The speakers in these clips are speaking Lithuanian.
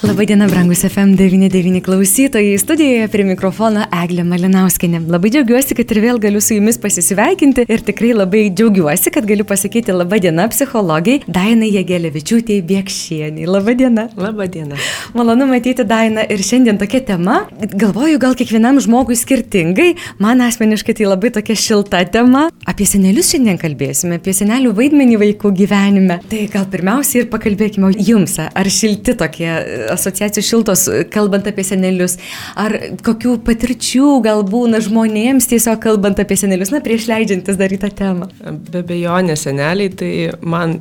Labadiena, brangus FM99 klausytojai. Studijoje prie mikrofono Eglė Malinauskinė. Labai džiaugiuosi, kad ir vėl galiu su jumis pasisveikinti ir tikrai labai džiaugiuosi, kad galiu pasakyti labadiena psichologiai Dainai Jėgelevičiūtėjai Biekšieniai. Labadiena. Labadiena. Malonu matyti Dainą ir šiandien tokia tema. Galvoju, gal kiekvienam žmogui skirtingai. Man asmeniškai tai labai tokia šilta tema. Apie senelius šiandien kalbėsime, apie senelių vaidmenį vaikų gyvenime. Tai gal pirmiausia ir pakalbėkime jums, ar šilti tokie asociacijos šiltos, kalbant apie senelius, ar kokių patirčių gal būna žmonėms tiesiog kalbant apie senelius, na, prieš leidžiantis daryti tą temą? Be bejonės seneliai, tai man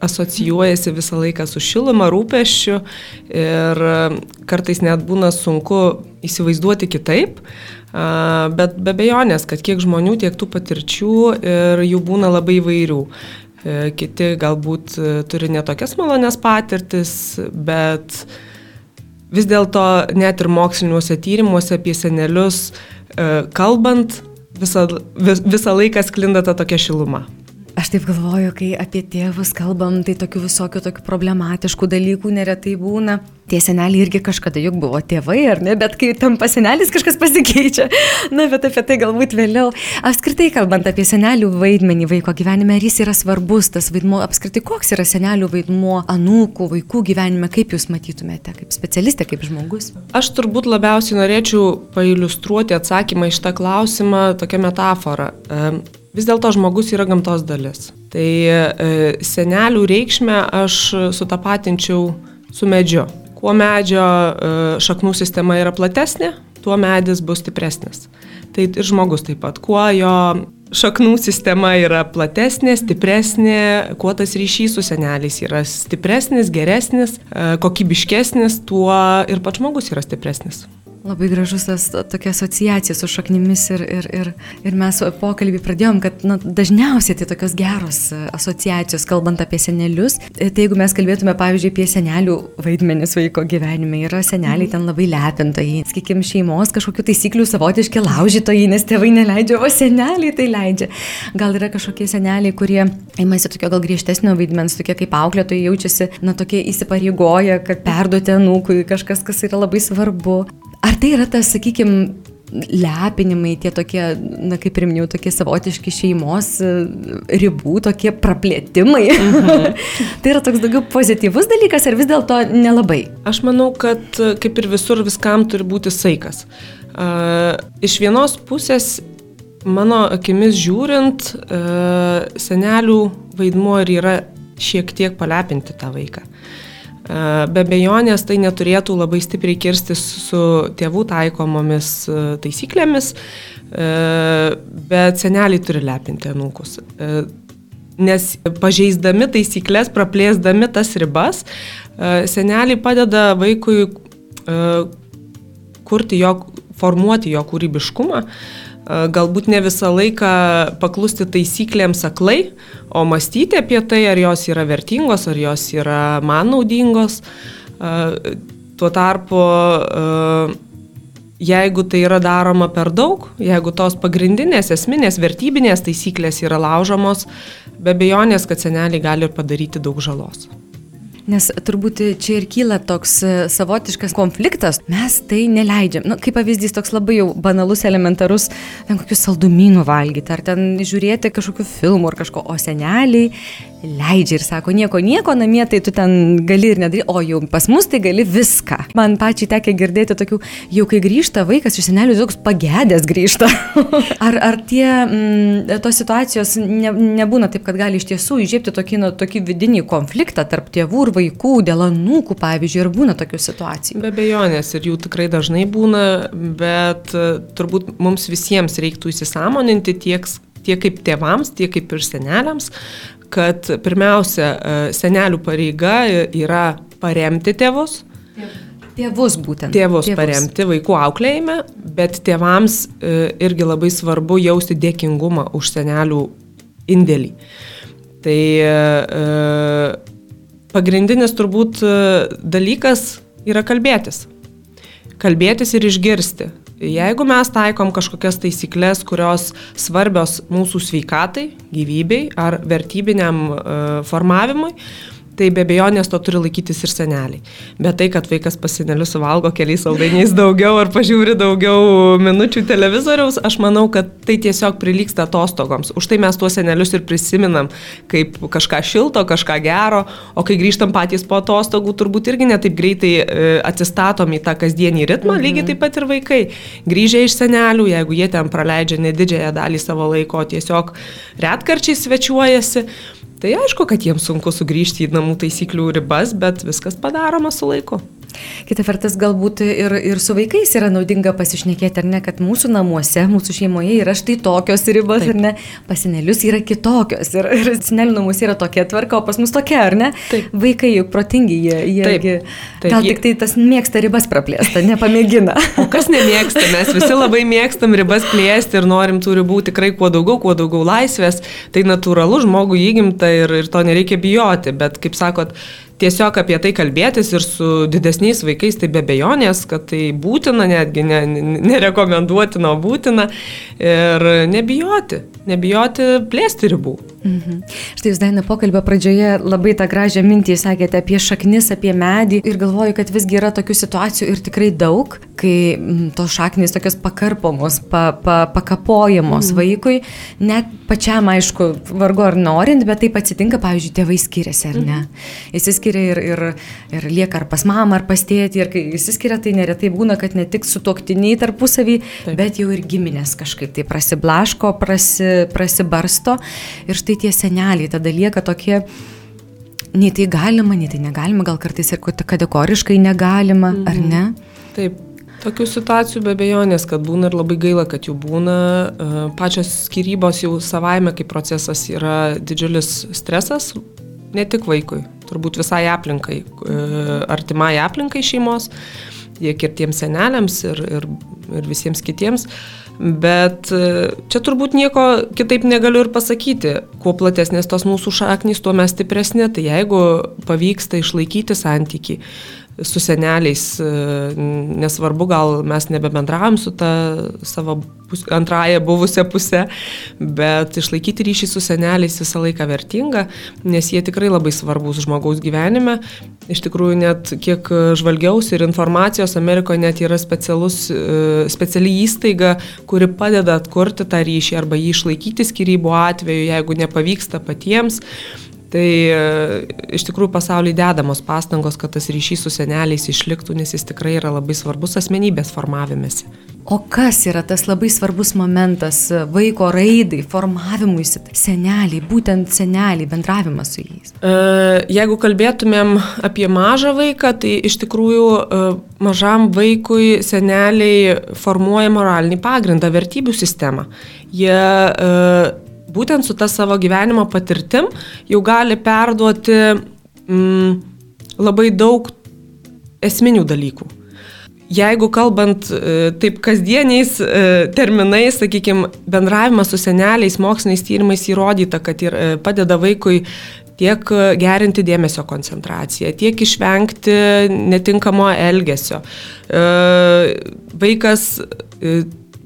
asocijuojasi visą laiką su šiluma, rūpeščiu ir kartais net būna sunku įsivaizduoti kitaip, bet be bejonės, kad kiek žmonių, tiek tų patirčių ir jų būna labai įvairių. E, kiti galbūt e, turi netokias malonės patirtis, bet vis dėlto net ir moksliniuose tyrimuose apie senelius e, kalbant, visą, vis, visą laiką sklinda ta tokia šiluma. Aš taip galvoju, kai apie tėvus kalbam, tai tokių visokių tokių problematiškų dalykų neretai būna tie seneliai irgi kažkada juk buvo tėvai, ar ne, bet kai tampa senelis kažkas pasikeičia. Na, bet apie tai galbūt vėliau. Apskritai kalbant apie senelių vaidmenį vaiko gyvenime, ar jis yra svarbus, tas vaidmuo, apskritai koks yra senelių vaidmuo anūkų, vaikų gyvenime, kaip jūs matytumėte, kaip specialistė, kaip žmogus? Aš turbūt labiausiai norėčiau pailustruoti atsakymą iš tą klausimą tokią metaforą. Vis dėlto žmogus yra gamtos dalis. Tai e, senelių reikšmę aš sutapatinčiau su medžiu. Kuo medžio e, šaknų sistema yra platesnė, tuo medis bus stipresnis. Tai ir žmogus taip pat. Kuo jo šaknų sistema yra platesnė, stipresnė, kuo tas ryšys su seneliais yra stipresnis, geresnis, e, kokybiškesnis, tuo ir pats žmogus yra stipresnis. Labai gražus tas tokia asociacija su šaknimis ir, ir, ir, ir mes pokalbį pradėjom, kad na, dažniausiai tai tokios geros asociacijos, kalbant apie senelius. Tai jeigu mes kalbėtume, pavyzdžiui, apie senelių vaidmenis vaiko gyvenime, yra seneliai ten labai lepintojai, sakykime, šeimos kažkokių taisyklių savotiški laužytojai, nes tėvai neleidžia, o seneliai tai leidžia. Gal yra kažkokie seneliai, kurie imasi tokio gal griežtesnio vaidmens, tokie kaip auklėtojai jaučiasi, na, tokie įsipareigoja, kad perduoti anūkui kažkas, kas yra labai svarbu. Ar tai yra tas, sakykime, lepinimai, tie tokie, na kaip ir minėjau, tokie savotiški šeimos e, ribų, tokie praplėtimai. Mhm. tai yra toks daugiau pozityvus dalykas ar vis dėlto nelabai? Aš manau, kad e, kaip ir visur viskam turi būti saikas. Uh, iš vienos pusės, mano akimis žiūrint, uh, senelių vaidmuo ir yra šiek tiek palepinti tą vaiką. Uh, Be bejonės tai neturėtų labai stipriai kirstis su tėvų taikomomis e, taisyklėmis, e, bet seneliai turi lepinti anūkus. E, nes pažeisdami taisyklės, praplėsdami tas ribas, seneliai padeda vaikui kurti jo, formuoti jo kūrybiškumą, galbūt ne visą laiką paklusti taisyklėms aklai, o mąstyti apie tai, ar jos yra vertingos, ar jos yra man naudingos. Tuo tarpu, jeigu tai yra daroma per daug, jeigu tos pagrindinės, esminės, vertybinės taisyklės yra laužomos, be bejonės, kad seneliai gali padaryti daug žalos. Nes turbūt čia ir kyla toks e, savotiškas konfliktas, mes tai neleidžiam. Na, nu, kaip pavyzdys toks labai jau banalus, elementarus, ten kokius saldumynų valgyti, ar ten žiūrėti kažkokių filmų ar kažko, o seneliai leidžia ir sako, nieko, nieko namie, tai tu ten gali ir nedaryti, o jau pas mus tai gali viską. Man pačiai tekia girdėti tokių, jau kai grįžta vaikas iš senelių, toks pagėdęs grįžta. ar, ar tie, m, tos situacijos ne, nebūna taip, kad gali iš tiesų įžiepti tokį, nu, tokį vidinį konfliktą tarp tėvų ir vaikų, dėl anūkų, pavyzdžiui, ir būna tokių situacijų? Be abejonės, ir jų tikrai dažnai būna, bet e, turbūt mums visiems reiktų įsisamoninti tiek tiek kaip tėvams, tiek kaip ir seneliams, kad pirmiausia, e, senelių pareiga yra paremti tėvus. Tėvus būtent. Tėvus, tėvus paremti vaikų auklėjime, bet tėvams e, irgi labai svarbu jausti dėkingumą už senelių indėlį. Tai e, pagrindinis turbūt dalykas yra kalbėtis. Kalbėtis ir išgirsti. Jeigu mes taikom kažkokias taisyklės, kurios svarbios mūsų sveikatai, gyvybei ar vertybiniam formavimui, tai be abejonės to turi laikytis ir seneliai. Bet tai, kad vaikas pasinelius suvalgo keliais saldainiais daugiau ar pažiūri daugiau minučių televizoriaus, aš manau, kad tai tiesiog prilyksta atostogoms. Už tai mes tuos senelius ir prisiminam kaip kažką šilto, kažką gero, o kai grįžtam patys po atostogų, turbūt irgi netaip greitai e, atsistatom į tą kasdienį ritmą, mhm. lygiai taip pat ir vaikai. Grįžę iš senelių, jeigu jie ten praleidžia nedidžiąją dalį savo laiko, tiesiog retkarčiai svečiuojasi, Tai aišku, kad jiems sunku sugrįžti į namų taisyklių ribas, bet viskas padaroma su laiku. Kita vertus, galbūt ir, ir su vaikais yra naudinga pasišnekėti, ar ne, kad mūsų namuose, mūsų šeimoje yra štai tokios ribos, Taip. ar ne, pasinelius yra kitokios ir, ir senelių namuose yra tokia tvarka, o pas mus tokia, ar ne? Taip. Vaikai juk protingi, jie, jie Taip. Taip. gal tik tai tas mėgsta ribas praplėsti, nepamėgina. O kas nemėgsta, mes visi labai mėgstam ribas plėsti ir norim tų ribų tikrai kuo daugiau, kuo daugiau laisvės, tai natūralu, žmogų įgimta ir, ir to nereikia bijoti, bet kaip sakot, tiesiog apie tai kalbėtis ir su didesniais vaikais, tai be bejonės, kad tai būtina, netgi ne, nerekomenduotina, būtina ir nebijoti, nebijoti plėsti ribų. Mhm. Štai jūs Daina pokalbio pradžioje labai tą gražią mintį sakėte apie šaknis, apie medį ir galvoju, kad visgi yra tokių situacijų ir tikrai daug, kai m, tos šaknis tokios pakarpomos, pa, pa, pakapojamos mhm. vaikui, net pačiam aišku, vargu ar norint, bet taip atsitinka, pavyzdžiui, tėvai skiriasi ar ne. Mhm. Įsiskiria ir, ir, ir lieka ar pas mamą, ar pas tėtį ir kai įsiskiria, tai neretai būna, kad ne tik su toktiniai tarpusavį, taip. bet jau ir giminės kažkaip tai prasiblaško, prasi, prasibarsto. Ir štai tai tie seneliai tada lieka tokie, nei tai galima, nei tai negalima, gal kartais ir kategoriškai negalima, mhm. ar ne? Taip, Tokių situacijų be bejonės, kad būna ir labai gaila, kad jų būna. E, pačios skirybos jau savaime kaip procesas yra didžiulis stresas, ne tik vaikui, turbūt visai aplinkai, e, artimai aplinkai šeimos, tiek ir tiems seneliams, ir, ir, ir visiems kitiems. Bet e, čia turbūt nieko kitaip negaliu ir pasakyti. Kuo platesnės tos mūsų šaknys, tuo mes stipresnė. Tai jeigu pavyksta išlaikyti santyki, su seneliais, e, nesvarbu, gal mes nebebendravom su ta savo pus, antraja buvusią pusę, bet išlaikyti ryšį su seneliais visą laiką vertinga, nes jie tikrai labai svarbus žmogaus gyvenime. Iš tikrųjų, net kiek žvalgiausi ir informacijos, Amerikoje net yra specialus, e, speciali įstaiga, kuri padeda atkurti tą ryšį arba jį išlaikyti skirybų atveju, jeigu nepavyksta patiems. Tai e, iš tikrųjų pasaulyje dedamos pastangos, kad tas ryšys su seneliais išliktų, nes jis tikrai yra labai svarbus asmenybės formavimėsi. O kas yra tas labai svarbus momentas vaiko raidai, formavimuisi, seneliai, būtent seneliai, bendravimas su jais? E, jeigu kalbėtumėm apie mažą vaiką, tai iš tikrųjų e, mažam vaikui seneliai formuoja moralinį pagrindą, vertybių sistemą. Jie būtent su ta savo gyvenimo patirtim jau gali perduoti mm, labai daug esminių dalykų. Jeigu kalbant e, taip kasdieniais e, terminais, sakykime, bendravimas su seneliais, moksliniais tyrimais įrodyta, kad ir e, padeda vaikui tiek gerinti dėmesio koncentraciją, tiek išvengti netinkamo elgesio. Vaikas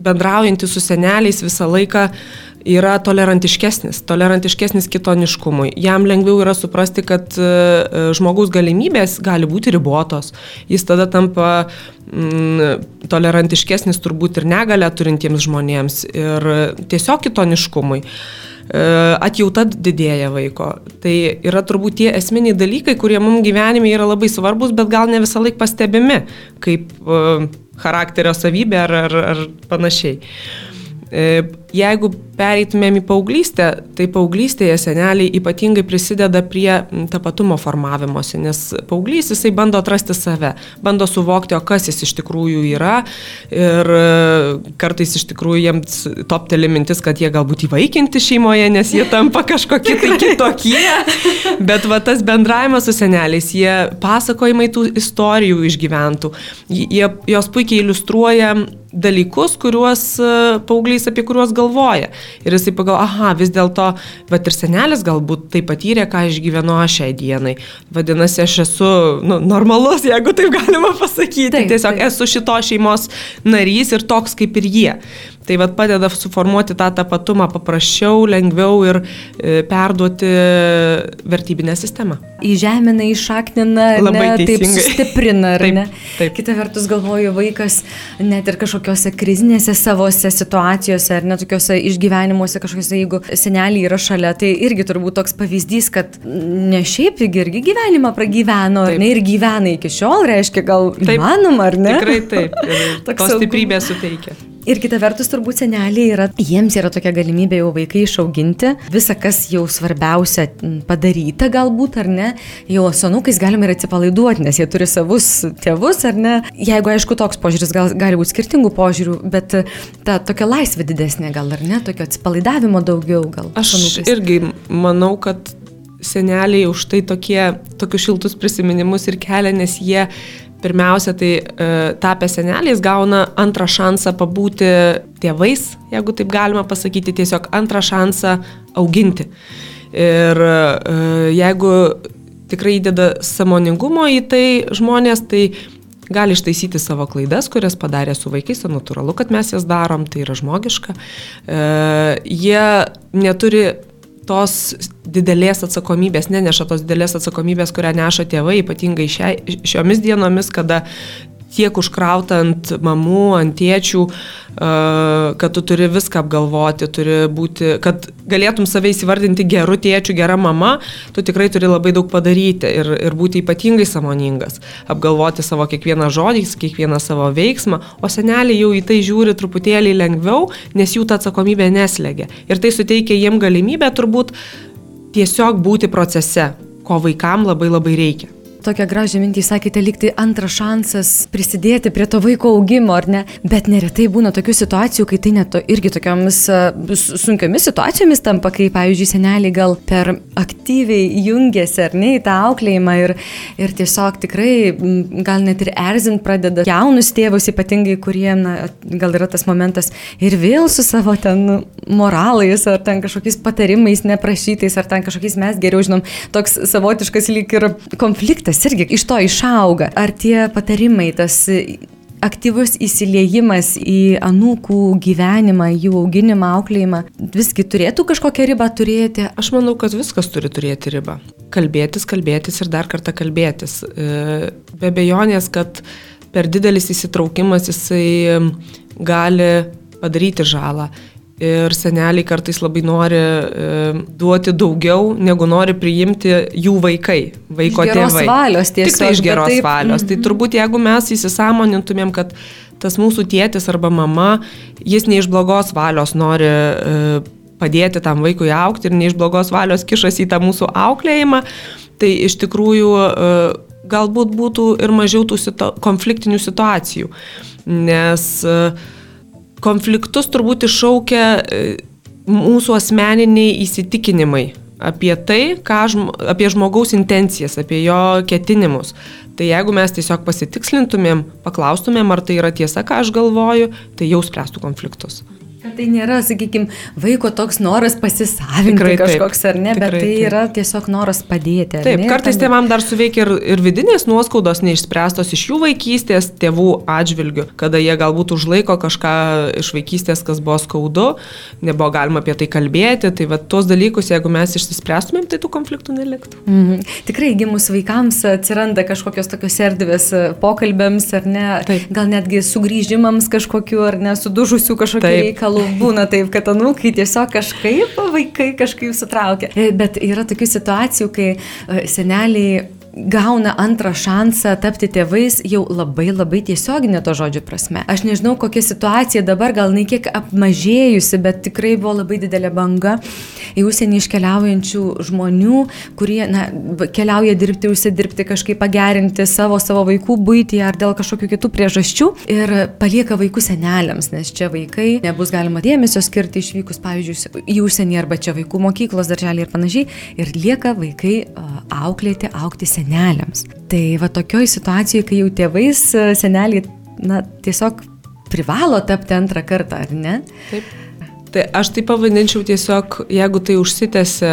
bendraujantys su seneliais visą laiką yra tolerantiškesnis, tolerantiškesnis kitoniškumui. Jam lengviau yra suprasti, kad e, e, žmogaus galimybės gali būti ribotos. Jis tada tampa mm, tolerantiškesnis turbūt ir negalę turintiems žmonėms ir tiesiog kitoniškumui e, atjauta didėja vaiko. Tai yra turbūt tie esminiai dalykai, kurie mums gyvenime yra labai svarbus, bet gal ne visą laiką pastebimi kaip charakterio savybė ar, ar, ar panašiai. E, jeigu pereitumėm į paauglystę, tai paauglystėje seneliai ypatingai prisideda prie tapatumo formavimosi, nes paauglys jisai bando atrasti save, bando suvokti, o kas jis iš tikrųjų yra ir e, kartais iš tikrųjų jiems topteli mintis, kad jie galbūt įvaikinti šeimoje, nes jie tampa kažkokie tai kitokie, bet va tas bendravimas su seneliais, jie pasakojimai tų istorijų išgyventų, jie, jos puikiai iliustruoja dalykus, kuriuos e, paauglys apie kuriuos galvoja. Ir jisai pagal, aha, vis dėlto, bet ir senelis galbūt tai patyrė, ką išgyveno aš šiai dienai. Vadinasi, aš esu nu, normalus, jeigu taip galima pasakyti. Taip, Tiesiog taip. esu šito šeimos narys ir toks kaip ir jie. Tai vad padeda suformuoti tą tapatumą paprasčiau, lengviau ir e, perduoti vertybinę sistemą. Įžemina, išaknina, Labai ne, taip stiprina, ar taip, ne? Taip. Kita vertus galvoju, vaikas net ir kažkokiose krizinėse savose situacijose, ar net tokiuose išgyvenimuose, kažkokiuose, jeigu seneliai yra šalia, tai irgi turbūt toks pavyzdys, kad ne šiaip irgi gyvenimą pragyveno, ar ne, ir gyvena iki šiol, reiškia, gal taip, įmanoma, ar ne? Tikrai taip. Toks stiprybė suteikia. Ir kita vertus, turbūt seneliai yra, jiems yra tokia galimybė jau vaikai išauginti, visa, kas jau svarbiausia padaryta galbūt, ar ne, jau sonukais galima ir atsipalaiduoti, nes jie turi savus tėvus, ar ne. Jeigu, aišku, toks požiūris gal, gali būti skirtingų požiūrių, bet ta tokia laisvė didesnė gal, ar ne, tokio atsipalaidavimo daugiau gal. Aš sonukais. irgi manau, kad seneliai už tai tokie, tokius šiltus prisiminimus ir kelia, nes jie pirmiausia, tai e, tapę seneliais gauna antrą šansą pabūti tėvais, jeigu taip galima pasakyti, tiesiog antrą šansą auginti. Ir e, jeigu tikrai įdeda samoningumo į tai žmonės, tai gali ištaisyti savo klaidas, kurias padarė su vaikais, o natūralu, kad mes jas darom, tai yra žmogiška. E, jie neturi tos didelės atsakomybės, neneša tos didelės atsakomybės, kurią neša tėvai, ypatingai šia, šiomis dienomis, kada tiek užkrauta ant mamų, ant tėčių, kad tu turi viską apgalvoti, turi būti, kad galėtum save įsivardinti geru tėčiu, gera mama, tu tikrai turi labai daug padaryti ir, ir būti ypatingai samoningas, apgalvoti savo kiekvieną žodį, kiekvieną savo veiksmą, o seneliai jau į tai žiūri truputėlį lengviau, nes jų ta atsakomybė neslegia. Ir tai suteikia jiem galimybę turbūt tiesiog būti procese, ko vaikam labai labai reikia tokią gražią mintį sakėte, likti antras šansas prisidėti prie to vaiko augimo, ar ne? Bet neretai būna tokių situacijų, kai tai net to, irgi tokiamis sunkiomis situacijomis tampa, kai, pavyzdžiui, seneliai gal per aktyviai jungiasi, ar ne, į tą auklėjimą ir, ir tiesiog tikrai gal net ir erzint pradeda jaunus tėvus, ypatingai, kurie, na, gal yra tas momentas ir vėl su savo ten moralais, ar ten kažkokiais patarimais neprašytais, ar ten kažkokiais mes geriau žinom, toks savotiškas lyg ir konfliktas vaikas irgi iš to išauga. Ar tie patarimai, tas aktyvus įsiliejimas į anūkų gyvenimą, jų auginimą, auklėjimą, visgi turėtų kažkokią ribą turėti? Aš manau, kad viskas turi turėti ribą. Kalbėtis, kalbėtis ir dar kartą kalbėtis. E, be bejonės, kad per didelis įsitraukimas jisai gali padaryti žalą. Ir seneliai kartais labai nori e, duoti daugiau, negu nori priimti jų vaikai, vaiko iš geros tėvai. Valios tiesiog. Tik tai iš geros taip, valios. Tai mhm. turbūt jeigu mes įsisamonintumėm, kad tas mūsų tėtis arba mama, jis ne iš blogos valios nori e, padėti tam vaikui aukti ir ne iš blogos valios kišasi į tą mūsų auklėjimą, tai iš tikrųjų e, galbūt būtų ir mažiau tų situ konfliktinių situacijų. Nes e, konfliktus turbūt iššaukia e, mūsų asmeniniai įsitikinimai apie tai, žm apie žmogaus intencijas, apie jo ketinimus. Tai jeigu mes tiesiog pasitikslintumėm, paklaustumėm, ar tai yra tiesa, ką aš galvoju, tai jau spręstų konfliktus. Kad tai nėra, sakykime, vaiko toks noras pasisavinti tikrai, kažkoks ar ne, tikrai, bet tai taip. yra tiesiog noras padėti. Taip, ne? kartais tėvam dar suveikia ir, ir vidinės nuoskaudos neišspręstos iš jų vaikystės tėvų atžvilgių, kada jie galbūt užlaiko kažką iš vaikystės, kas buvo skaudu, nebuvo galima apie tai kalbėti, tai va tuos dalykus, jeigu mes išsispręstumėm, tai tų konfliktų neliktų. Mhm. Tikrai gimus vaikams atsiranda kažkokios tokios erdvės pokalbėms ar ne, taip. gal netgi sugrįžimams kažkokiu ar ne, sudužusių kažkokiu reikalu reikalų būna taip, kad anūkai tiesiog kažkaip vaikai kažkaip sutraukia. E, bet yra tokių situacijų, kai e, seneliai gauna antrą šansą tapti tėvais jau labai labai tiesioginė to žodžio prasme. Aš nežinau, kokia situacija dabar, gal ne kiek apmažėjusi, bet tikrai buvo labai didelė banga į užsienį iškeliaujančių žmonių, kurie na, keliauja dirbti, užsidirbti, kažkaip pagerinti savo, savo vaikų būtį ar dėl kažkokių kitų priežasčių ir palieka vaikų seneliams, nes čia vaikai nebus galima dėmesio skirti išvykus, pavyzdžiui, į užsienį arba čia vaikų mokyklos, darželį ir panašiai. Ir lieka vaikai auklėti, aukti seneliams. Tai va tokioj situacijoje, kai jau tėvais seneliai, na, tiesiog privalo tapti antrą kartą, ar ne? Taip. Tai aš tai pavadinčiau tiesiog, jeigu tai užsitęsia,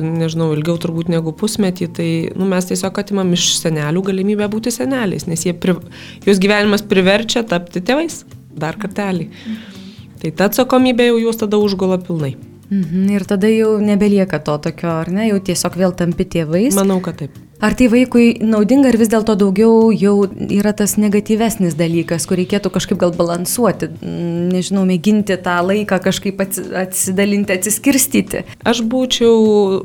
nežinau, ilgiau turbūt negu pusmetį, tai nu, mes tiesiog atimam iš senelių galimybę būti seneliais, nes pri, jos gyvenimas priverčia tapti tėvais dar kartelį. Tai ta atsakomybė jau juos tada užgola pilnai. Mhm, ir tada jau nebelieka to tokio, ar ne, jau tiesiog vėl tampi tėvais. Manau, kad taip. Ar tai vaikui naudinga ar vis dėlto daugiau jau yra tas negatyvesnis dalykas, kur reikėtų kažkaip gal balansuoti, nežinau, mėginti tą laiką kažkaip atsidalinti, atsiskirstyti? Aš būčiau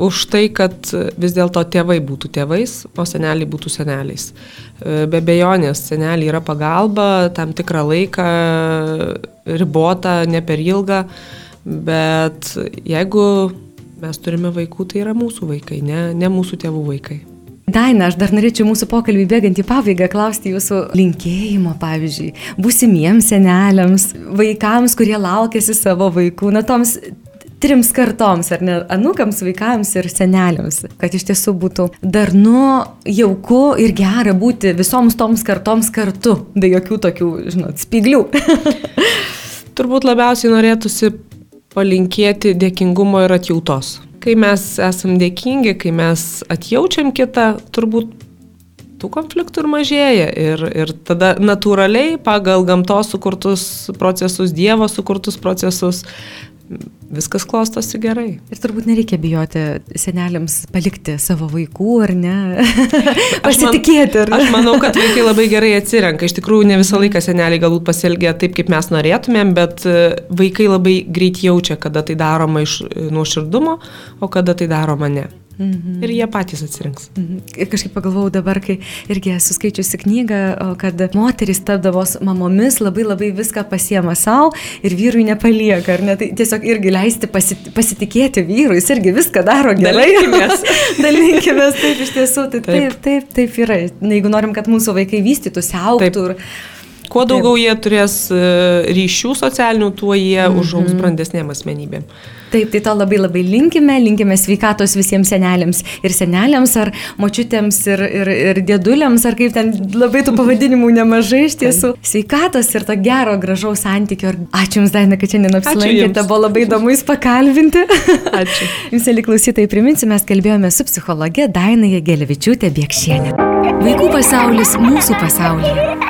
už tai, kad vis dėlto tėvai būtų tėvais, o seneliai būtų seneliais. Be bejonės, seneliai yra pagalba, tam tikrą laiką ribota, ne per ilgą, bet jeigu Mes turime vaikų, tai yra mūsų vaikai, ne, ne mūsų tėvų vaikai. Daina, aš dar norėčiau mūsų pokalbį bėgant į pabaigą klausti jūsų linkėjimo, pavyzdžiui, būsimiems seneliams, vaikams, kurie laukėsi savo vaikų, na toms trims kartoms, ar ne, anukams, vaikams ir seneliams, kad iš tiesų būtų darnu, jauku ir gera būti visoms toms kartoms kartu, be jokių tokių, žinot, spiglių. Turbūt labiausiai norėtųsi palinkėti dėkingumo ir atjautos. Kai mes esam dėkingi, kai mes atjaučiam kitą, turbūt tų konfliktų ir mažėja. Ir, ir tada natūraliai pagal gamtos sukurtus procesus, Dievo sukurtus procesus viskas klostosi gerai. Ir turbūt nereikia bijoti seneliams palikti savo vaikų, ar ne? Pasitikėti, ar ne? Aš manau, kad vaikai labai gerai atsirenka. Iš tikrųjų, ne visą laiką seneliai galbūt pasielgia taip, kaip mes norėtumėm, bet e, vaikai labai greit jaučia, kada tai daroma iš nuoširdumo, o kada tai daroma ne. Mhm. Ir jie patys atsirinks. Mhm. Kažkaip pagalvojau dabar, kai irgi esu skaičiusi knygą, kad moteris tapdavos mamomis labai labai viską pasiema savo ir vyrui nepalieka. Ne? Tai tiesiog irgi leisti pasitikėti vyrui, jis irgi viską daro gerai. Dalinkimės. Dalinkimės, taip iš tiesų. Tai taip, taip, taip, taip yra. Na, jeigu norim, kad mūsų vaikai vystytųsi, auktų. Taip. Kuo daugiau jie turės e, ryšių socialinių, tuo jie mm -hmm. užaugs brandesnėm asmenybėm. Taip, tai to labai labai linkime, linkime sveikatos visiems seneliams ir seneliams, ar močiutėms ir, ir, ir dėduliams, ar kaip ten labai tų pavadinimų nemažai iš tiesų. Sveikatos ir to gero, gražaus santykio. Ačiū Jums, Daina, kad šiandien apsilankėte, buvo labai įdomu Jūs pakalbinti. Ačiū. Jums, eli klausytojai, priminsiu, mes kalbėjome su psichologė Daina Jegelevičiūtė Biekšienė. Vaikų pasaulis mūsų pasaulyje.